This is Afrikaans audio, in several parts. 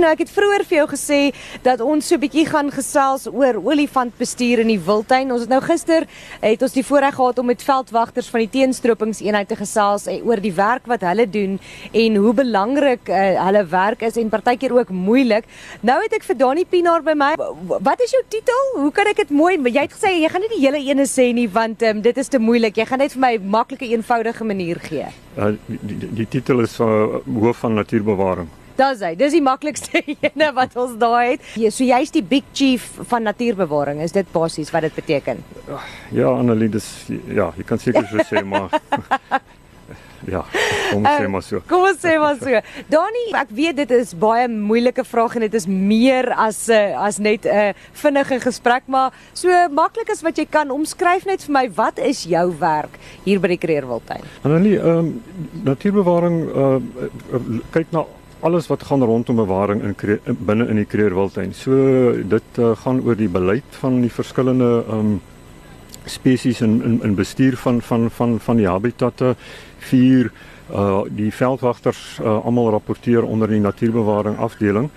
Nou ek het vroeër vir jou gesê dat ons so 'n bietjie gaan gesels oor olifantbestuur in die wildtuin. Ons het nou gister het ons die voorreg gehad om met veldwagters van die teenstropingseenheid te gesels eh, oor die werk wat hulle doen en hoe belangrik uh, hulle werk is en partykeer ook moeilik. Nou het ek vir Dani Pinaar by my. Wat is jou titel? Hoe kan ek dit mooi? Jy het gesê jy gaan nie die hele ene sê nie want um, dit is te moeilik. Jy gaan net vir my 'n maklike eenvoudige manier gee. Uh, die, die, die titel is uh, hoof van natuurbewaring. Dis hy. Dis die maklikste ene wat ons daar het. Ja, so jy's die big chief van natuurbewaring. Is dit basies wat dit beteken? Ja, Annelie, dis ja, jy kan seker so sê maar Ja, kom ons sê maar so. Kom ons sê maar so. Dani, ek weet dit is baie moeilike vraag en dit is meer as 'n uh, as net 'n uh, vinnige gesprek, maar so maklik as wat jy kan omskryf net vir my, wat is jou werk hier by die Kreerwiltuin? Annelie, ehm um, natuurbewaring uh, uh, kyk na alles wat gaan rondom bewaring in binne in die Kreerwiltuin. So dit uh, gaan oor die beleid van die verskillende ehm um, spesies in in in bestuur van van van van die habitatte. Vier uh die veldwagters uh, almal rapporteer onder die natuurbewaring afdeling.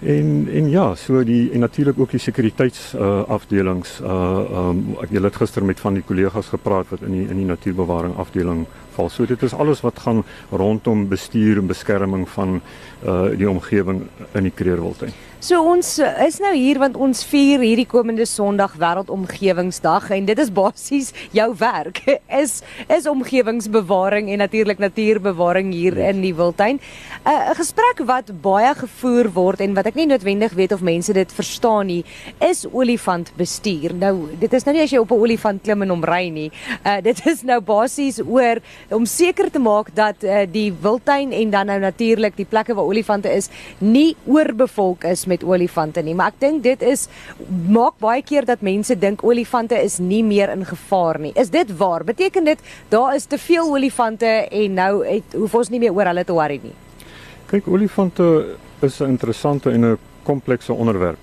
En en ja so die en natuurlik ook die sekuriteits uh afdelings. Uh um ek het gister met van die kollegas gepraat wat in die in die natuurbewaring afdeling val. So dit is alles wat gaan rondom bestuur en beskerming van uh die omgewing in die Kreerwiltuin So ons eh, is nou hier want ons vier hierdie komende Sondag wêreldomgewingsdag en dit is basies jou werk is is omgewingsbewaring en natuurlik natuurbewaring hier in die Wildtuin. 'n uh, gesprek wat baie gevoer word en wat ek nie noodwendig weet of mense dit verstaan nie, is olifantbestuur. Nou dit is nou nie as jy op 'n olifant klim en hom ry nie. Uh, dit is nou basies oor om seker te maak dat uh, die Wildtuin en dan nou natuurlik die plekke waar olifante is nie oorbevolk is met olifante nie, maar ek dink dit is maak baie keer dat mense dink olifante is nie meer in gevaar nie. Is dit waar? Beteken dit daar is te veel olifante en nou het hoef ons nie meer oor hulle te worry nie? Kyk, olifante is 'n interessante en 'n komplekse onderwerp.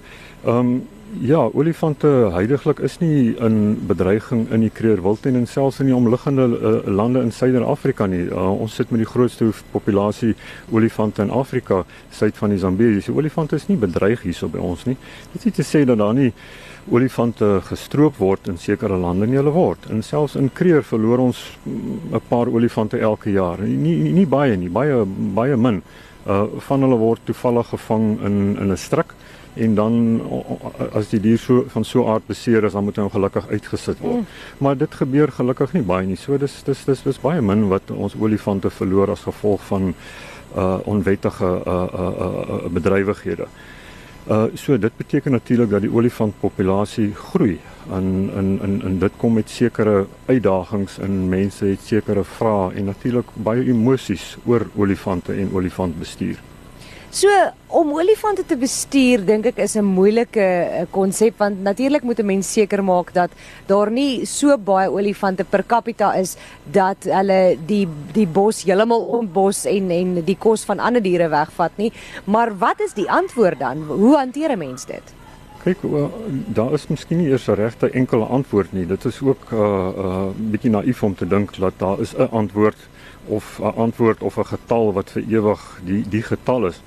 Ehm um, Ja, olifante heidaglik is nie in bedreiging in die Kruger Wildtuin en selfs in die omliggende uh, lande in Suider-Afrika nie. Uh, ons sit met die grootste populasie olifante in Afrika, suid van die Zambezi. Die olifante is nie bedreig hierso by ons nie. Dit is nie te sê dat daar nie olifante gestroop word in sekere lande nie, hulle word. En selfs in Kruger verloor ons mm, 'n paar olifante elke jaar. Nie nie, nie baie nie, baie baie min. Uh van hulle word toevallig gevang in in 'n struik en dan as die dier so van so aard beseer is dan moet hy ongelukkig uitgesit word. Mm. Maar dit gebeur gelukkig nie baie nie. So dis dis dis dis baie min wat ons olifante verloor as gevolg van uh onwettige uh uh, uh, uh bedrywighede. Uh so dit beteken natuurlik dat die olifantpopulasie groei en en en en dit kom met sekere uitdagings en mense het sekere vrae en natuurlik baie emosies oor olifante en olifantbestuur. So om olifante te bestuur dink ek is 'n moeilike eh, konsep want natuurlik moet 'n mens seker maak dat daar nie so baie olifante per capita is dat hulle die die bos heeltemal ontbos en en die kos van ander diere wegvat nie. Maar wat is die antwoord dan? Hoe hanteer 'n mens dit? Kyk, daar is miskien nie eers 'n regte enkele antwoord nie. Dit is ook 'n uh, uh, bietjie naïef om te dink dat daar is 'n antwoord of 'n antwoord of 'n getal wat vir ewig die die getal is.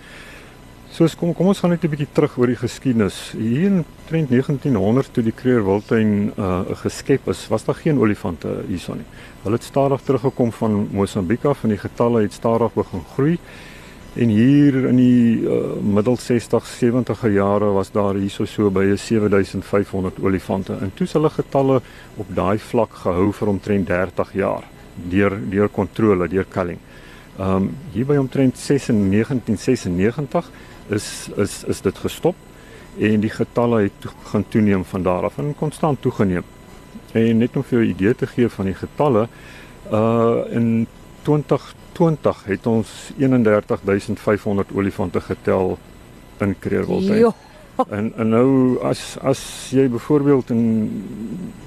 So kom kom ons gaan net 'n bietjie terug oor die geskiedenis. Hier in 1900 toe die Kruger Wildtuin uh geskep is, was daar geen olifante hierson nie. Hulle het stadig teruggekom van Mosambiek af en die getalle het stadig begin groei. En hier in die uh, middel 60 70er jare was daar hierso so by 7500 olifante. En toe is hulle getalle op daai vlak gehou vir omtrent 30 jaar deur deur kontrole deur culling. Ehm um, hier by omtrent 1996 is is is dit gestop en die getalle het begin toeneem van daar af en konstant toegeneem. En net om vir jou 'n idee te gee van die getalle, uh in 2020 het ons 31500 olifante getel in Kreerwiltuin. En en nou as as jy byvoorbeeld in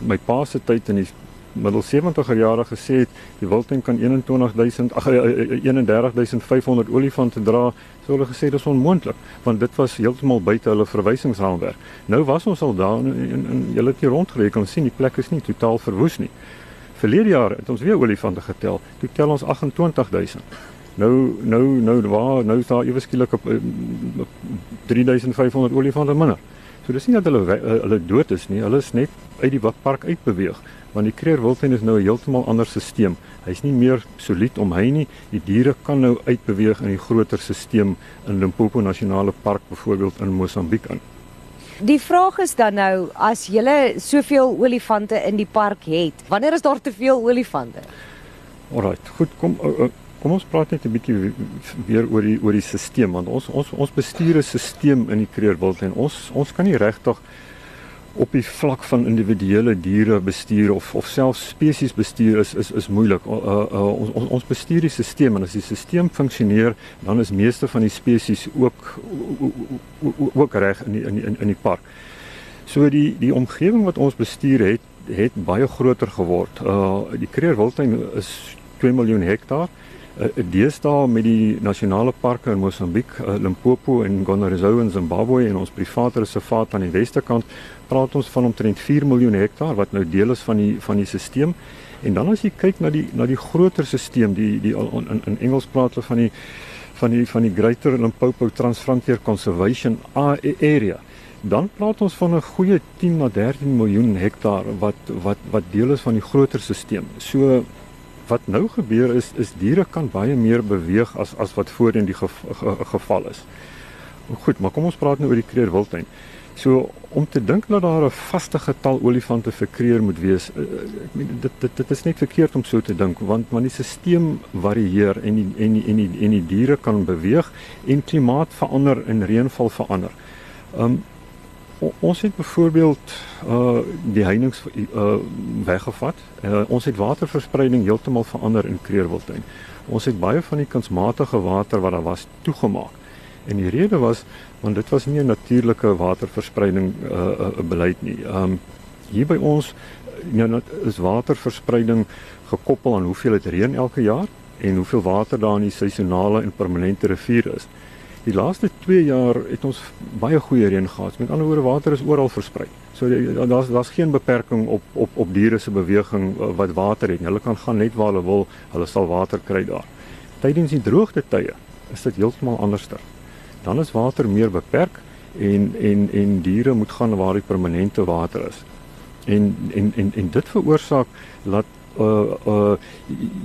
my pa se tyd in die middel 70er jare gesê het die wildtuin kan 21000 ag 31500 olifante dra, sou hulle gesê dis onmoontlik want dit was heeltemal buite hulle verwysingsraamwerk. Nou was ons al daar en en jy het hier rondgereken sien die plek is nie totaal verwoes nie. Verlede jaar het ons weer olifante getel. Toe tel ons 28000. Nou nou nou waar nou is daar ewe skielik 'n 3500 olifante minder. So dis nie dat hulle hulle dood is nie, hulle is net uit die park uitbeweeg want die kreerwiltuin is nou 'n heeltemal ander stelsel. Hy's nie meer solied om hy nie. Die diere kan nou uitbeweeg in die groter stelsel in Limpopo Nasionale Park byvoorbeeld in Mosambiek in. Die vraag is dan nou as jy soveel olifante in die park het, wanneer is daar te veel olifante? Alraai, goed, kom uh, uh, kom ons praat net 'n bietjie weer oor die oor die stelsel want ons ons ons bestuur 'n stelsel in die kreerwiltuin. Ons ons kan nie regtig op die vlak van individuele diere bestuur of of selfs spesies bestuur is is is moeilik. Uh, uh, ons ons ons bestuur die stelsel en as die stelsel funksioneer, dan is meeste van die spesies ook ook reg in die, in die, in die park. So die die omgewing wat ons bestuur het het baie groter geword. Uh die Kruger Wildtuin is 2 miljoen hektaar. Uh, deesdae met die nasionale parke in Mosambiek, uh, Limpopo en Gonarizou in Zimbabwe en ons private reservaat aan die weste kant praat ons van omtrent 4 miljoen hektaar wat nou deel is van die van die stelsel. En dan as jy kyk na die na die groter stelsel, die die in in Engels praat hulle van die van die van die Greater Limpopo Transfrontier Conservation Area. Dan praat ons van 'n goeie 10 na 13 miljoen hektaar wat wat wat deel is van die groter stelsel. So wat nou gebeur is is diere kan baie meer beweeg as as wat voorheen die gev geval is. Goed, maar kom ons praat nou oor die Kreer Wildtuin. So om te dink dat daar 'n vaste getal olifante vir kreer moet wees, uh, ek meen dit dit dit is net verkeerd om so te dink want want die stelsel varieer en die, en die, en die, en die diere kan beweeg en klimaat verander en reënval verander. Um ons het byvoorbeeld uh die heininge uh weggevat. Uh, ons het waterverspreiding heeltemal verander in Kreerwiltuin. Ons het baie van die kunsmatige water wat daar was toegemaak. En die rede was want dit was nie 'n natuurlike waterverspreiding uh, uh beleid nie. Um hier by ons ja nou is waterverspreiding gekoppel aan hoeveel dit reën elke jaar en hoeveel water daar in die seisonale en permanente riviere is. Die laaste 2 jaar het ons baie goeie reën gehad. Met ander woorde water is oral versprei. So daar's daar's geen beperking op op op diere se beweging uh, wat water het. Hulle kan gaan net waar hulle wil. Hulle sal water kry daar. Tydens die droogte tye is dit heeltemal anderster dan is water meer beperk en en en diere moet gaan waar die permanente water is. En en en en dit veroorsaak dat uh uh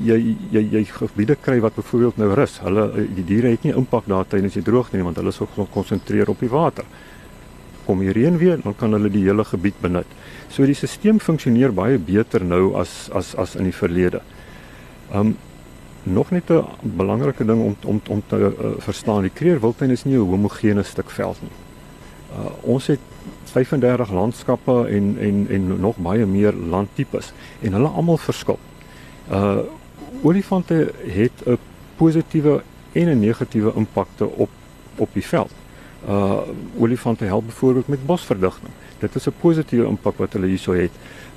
jy jy jy gebiede kry wat byvoorbeeld nou rus. Hulle die diere het nie impak daar tydens die droogte nie want hulle is gekonsentreer op die water. Kom hier reën weer, dan kan hulle die hele gebied benut. So die stelsel funksioneer baie beter nou as as as in die verlede. Um nog net 'n belangrike ding om om om te uh, verstaan, die Kreer Wildtuin is nie 'n homogene stuk veld nie. Uh, ons het 35 landskappe en en en nog baie meer landtipes en hulle almal verskil. Uh olifante het 'n positiewe en 'n negatiewe impakte op op die veld. Uh olifante help byvoorbeeld met bosverdigting. Dit is 'n positiewe impak wat hulle hierso het.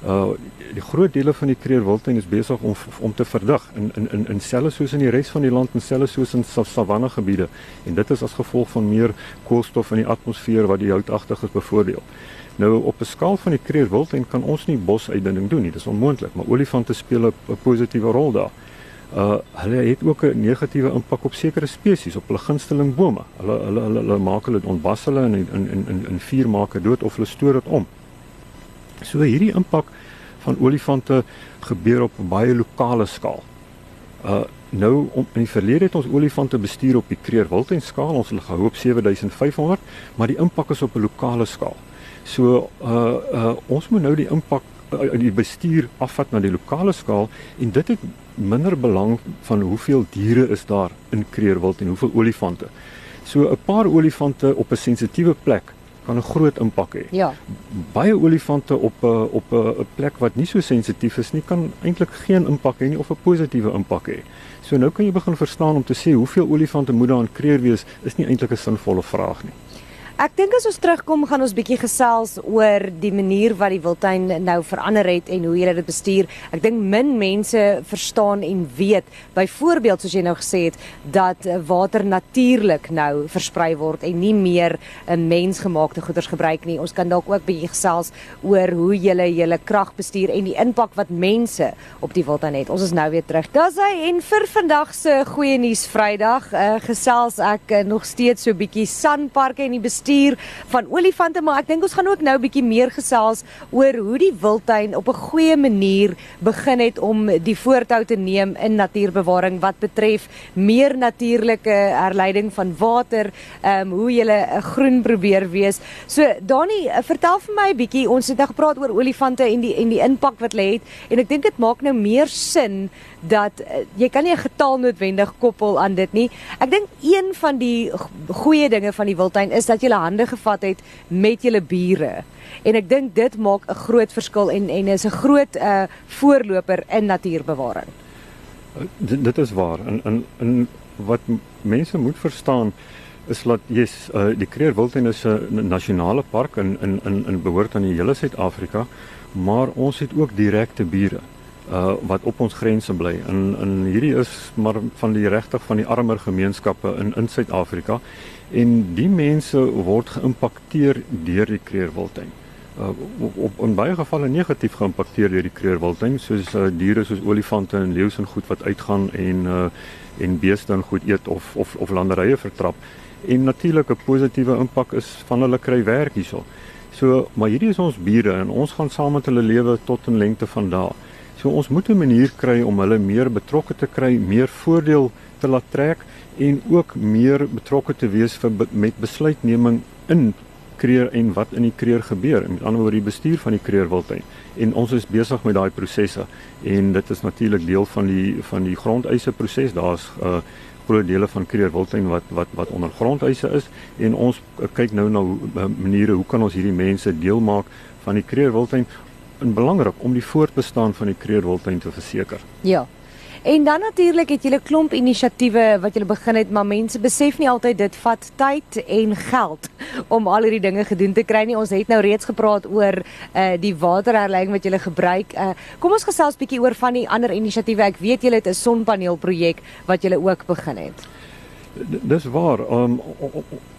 Uh die groot dele van die Kreer Wildtuin is besig om om te verdig in in in in selle soos in die res van die land en selle soos in savanne gebiede en dit is as gevolg van meer koolstof in die atmosfeer wat die houtagtiges bevoordeel. Nou op 'n skaal van die Kreer Wildtuin kan ons nie bosuitdunning doen nie, dis onmoontlik, maar olifante speel 'n positiewe rol daar. Uh hulle het ook 'n negatiewe impak op sekere spesies, op hulle gunsteling bome. Hulle hulle hulle, hulle maak hulle ontbas hulle in in in in, in vuur maak dood of hulle stoor dit om. So hierdie impak van olifante gebeur op baie lokale skaal. Uh nou om in die verlede het ons olifante bestuur op die Kreer Wildtuin skaal, ons het gehou op 7500, maar die impak is op 'n lokale skaal. So uh uh ons moet nou die impak uh, die bestuur afvat na die lokale skaal en dit het minder belang van hoeveel diere is daar in Kreerwild en hoeveel olifante. So 'n paar olifante op 'n sensitiewe plek kan 'n groot impak hê. Ja. Baie olifante op 'n op 'n plek wat nie so sensitief is nie kan eintlik geen impak hê nie of 'n positiewe impak hê. So nou kan jy begin verstaan om te sê hoeveel olifante moet daar in Kreer wees is nie eintlik 'n sinvolle vraag nie. Ek dink as ons terugkom gaan ons bietjie gesels oor die manier wat die wildtuin nou verander het en hoe jy dit bestuur. Ek dink min mense verstaan en weet byvoorbeeld soos jy nou gesê het dat water natuurlik nou versprei word en nie meer 'n mensgemaakte goeders gebruik nie. Ons kan dalk ook bietjie gesels oor hoe jy julle krag bestuur en die impak wat mense op die wildtuin het. Ons is nou weer terug. Dis hy en vir vandag se goeie nuus Vrydag uh, gesels ek uh, nog steeds so bietjie sanparke en die bestuur bestuur van olifante, maar ek dink ons gaan ook nou 'n bietjie meer gesels oor hoe die wildtuin op 'n goeie manier begin het om die voortou te neem in natuurbewaring wat betref meer natuurlike herleiding van water, ehm um, hoe jy 'n groen probeer wees. So Dani, vertel vir my 'n bietjie, ons het nou gepraat oor olifante en die en die impak wat hulle het en ek dink dit maak nou meer sin dat uh, jy kan nie 'n getal noodwendig koppel aan dit nie. Ek dink een van die goeie dinge van die wildtuin is dat jy hande gevat het met julle bure. En ek dink dit maak 'n groot verskil en en is 'n groot uh voorloper in natuurbewaring. Uh, dit, dit is waar. In in in wat mense moet verstaan is dat jy's uh die Kruger Wildtuin is 'n nasionale park in in in in behoort aan die hele Suid-Afrika, maar ons het ook direkte bure uh wat op ons grense bly. In in hierdie is maar van die regtig van die armer gemeenskappe in in Suid-Afrika en die mense word geïmpakteer deur die kreerwiltuin. Uh, op, op in baie gevalle negatief geïmpakteer deur die kreerwiltuin soos uh, diere soos olifante en leeu's en goed wat uitgaan en uh, en beeste en goed eet of of of landerye vertrap. En natuurlik 'n positiewe impak is van hulle kry werk hierso. So, maar hierdie is ons bure en ons gaan saam met hulle lewe tot in lengte van dae. So ons moet 'n manier kry om hulle meer betrokke te kry, meer voordeel te laat trek en ook meer betrokke te wees vir met besluitneming in kreer en wat in die kreer gebeur. Met ander woorde die bestuur van die kreerwildtuin. En ons is besig met daai prosesse en dit is natuurlik deel van die van die grondeise proses. Daar's 'n uh, groot dele van kreerwildtuin wat wat wat onder grondeise is en ons uh, kyk nou na uh, maniere hoe kan ons hierdie mense deel maak van die kreerwildtuin en belangrik om die voortbestaan van die kreerwildtuin te verseker. Ja. En dan natuurlik het julle klomp inisiatiewe wat julle begin het, maar mense besef nie altyd dit vat tyd en geld om al hierdie dinge gedoen te kry nie. Ons het nou reeds gepraat oor uh die waterherleiding wat julle gebruik. Uh kom ons gesels bietjie oor van die ander inisiatiewe. Ek weet julle het 'n sonpaneel projek wat julle ook begin het. Dis waar. Um,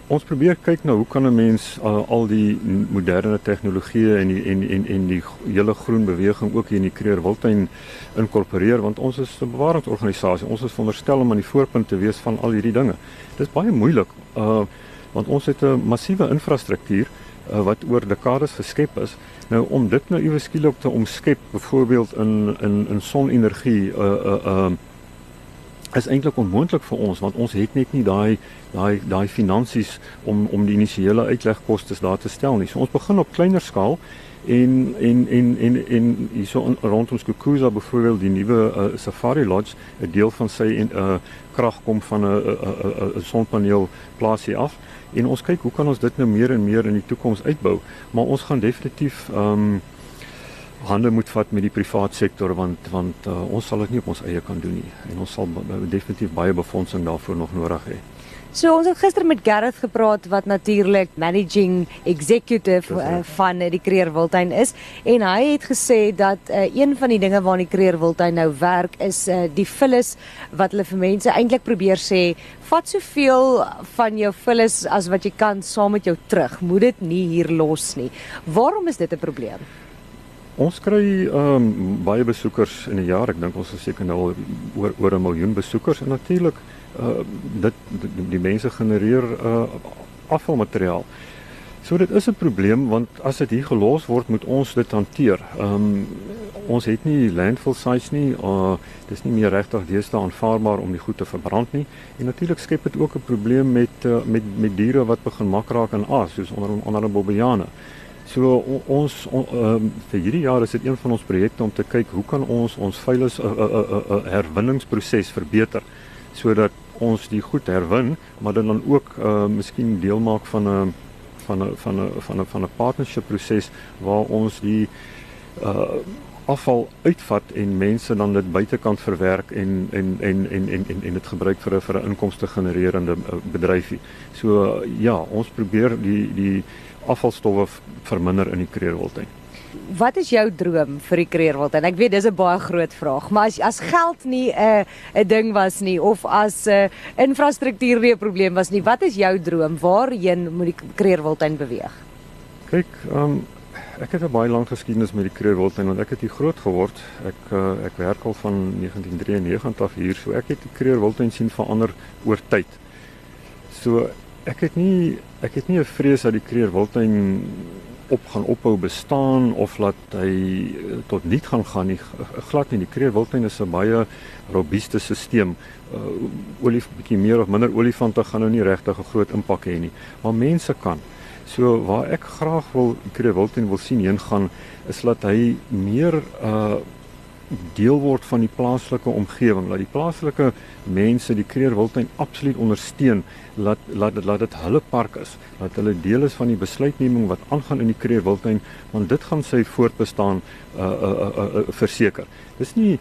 ons probeer kyk nou hoe kan 'n mens uh, al die moderne tegnologieë en die en en en die hele groen beweging ook hier in die Kreer Wildtuin inkorporeer want ons is 'n bewaringsorganisasie. Ons is veronderstel om aan die voorpunt te wees van al hierdie dinge. Dit is baie moeilik uh want ons het 'n massiewe infrastruktuur uh, wat oor dekades geskep is. Nou om dit nou iewes skielik te omskep, byvoorbeeld in in in sonenergie uh uh uh is eintlik onmoontlik vir ons want ons het net nie daai daai daai finansies om om die initiële uitlegkoste daar te stel nie. So ons begin op kleiner skaal en en en en en hierso rondom Skukuza byvoorbeeld die nuwe uh, Safari Lodge 'n deel van sy en uh, krag kom van 'n 'n 'n sonpaneel plaas hier af en ons kyk hoe kan ons dit nou meer en meer in die toekoms uitbou maar ons gaan definitief ehm um, hande moet vat met die private sektor want want uh, ons sal dit nie op ons eie kan doen nie en ons sal definitief baie befondsing daarvoor nog nodig hê. So ons het gister met Gareth gepraat wat natuurlik managing executive uh, van uh, die Kreer Wildtuin is en hy het gesê dat uh, een van die dinge waarna die Kreer Wildtuin nou werk is uh, die vullis wat hulle vir mense eintlik probeer sê vat soveel van jou vullis as wat jy kan saam met jou terug. Moet dit nie hier los nie. Waarom is dit 'n probleem? Ons kry ehm um, baie besoekers in 'n jaar. Ek dink ons is seker nou oor oor 'n miljoen besoekers en natuurlik uh dit die, die mense genereer uh afvalmateriaal. So dit is 'n probleem want as dit hier gelos word, moet ons dit hanteer. Ehm um, ons het nie landfill sites nie. Uh dis nie meer regtig deesdae aanvaarbaar om die goed te verbrand nie. En natuurlik skep dit ook 'n probleem met uh, met met diere wat begin mak raak in as, soos onder 'n bobbejane. So on, ons on, um, vir hierdie jaar is dit een van ons projekte om te kyk hoe kan ons ons veilig 'n uh, uh, uh, uh, herwinningsproses verbeter sodat ons die goed herwin, maar dit dan ook uh, miskien deel maak van 'n van 'n van 'n van 'n van 'n partnership proses waar ons die uh afval uitvat en mense dan dit buitekant verwerk en en en en en en, en dit gebruik vir 'n vir 'n inkomste genererende bedryfie. So uh, ja, ons probeer die die afvalstowwe verminder in die Kreerwiltuin. Wat is jou droom vir die Kreerwiltuin? Ek weet dis 'n baie groot vraag, maar as as geld nie 'n uh, 'n ding was nie of as 'n uh, infrastruktuur nie 'n probleem was nie, wat is jou droom? Waarheen moet die Kreerwiltuin beweeg? Kyk, ehm um, ek het 'n baie lang geskiedenis met die Kreerwiltuin want ek het hier groot geword. Ek uh, ek werk al van 1993 af hier, so ek het die Kreerwiltuin sien verander oor tyd. So ek het nie ek het nie 'n vrees dat die Kreerwiltuin op gaan ophou bestaan of laat hy eh, tot niet gaan gaan nie. Glad nie. Die kreerwiltuin is 'n baie robuuste stelsel uh, olie bietjie meer of minder olifante gaan nou nie regtig 'n groot impak hê nie. Maar mense kan. So waar ek graag wil die kreerwiltuin wil sien heen gaan is dat hy meer uh deel word van die plaaslike omgewing. Laat die plaaslike mense die Kreerwiltuin absoluut ondersteun. Laat laat dit laat dit hulle park is. Laat hulle deel is van die besluitneming wat aangaan in die Kreerwiltuin, want dit gaan sy voortbestaan uh uh uh, uh, verseker. Dis nie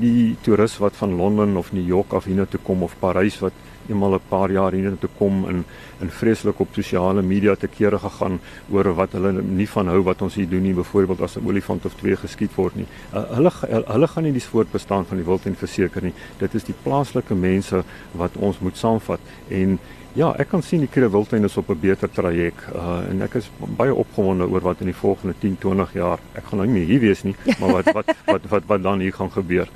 die toerist wat van Londen of New York af hiernatoe kom of Parys wat eenmal 'n paar jaar hiernatoe kom in in vreeslik op sosiale media te kere gegaan oor wat hulle nie van hou wat ons hier doen nie byvoorbeeld as 'n olifant of twee geskiet word nie. Uh, hulle hulle gaan nie die voortbestaan van die wildtuin verseker nie. Dit is die plaaslike mense wat ons moet saamvat en Ja, ek kan sien die Kruger Wildtuin is op 'n beter traject uh, en ek is baie opgewonde oor wat in die volgende 10, 20 jaar. Ek gaan nou nie hier wees nie, maar wat wat wat wat wat dan hier gaan gebeur.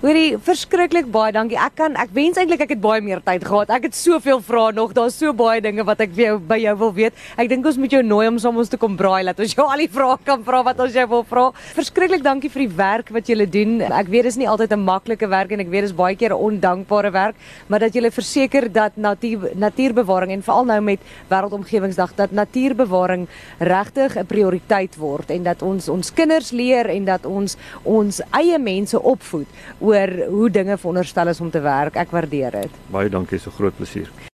Hoorie, verskriklik baie dankie. Ek kan ek wens eintlik ek het baie meer tyd gehad. Ek het soveel vrae nog. Daar's so baie dinge wat ek jou by jou wil weet. Ek dink ons moet jou nooi om saam ons te kom braai laat ons jou al die vrae kan vra wat ons jou wil vra. Verskriklik dankie vir die werk wat julle doen. Ek weet dis nie altyd 'n maklike werk en ek weet dis baie keer 'n ondankbare werk, maar dat julle verseker dat natuur natuurbewaring en veral nou met Wêreldomgewingsdag dat natuurbewaring regtig 'n prioriteit word en dat ons ons kinders leer en dat ons ons eie mense opvoed oor hoe dinge veronderstel is om te werk. Ek waardeer dit. Baie dankie, so groot plesier.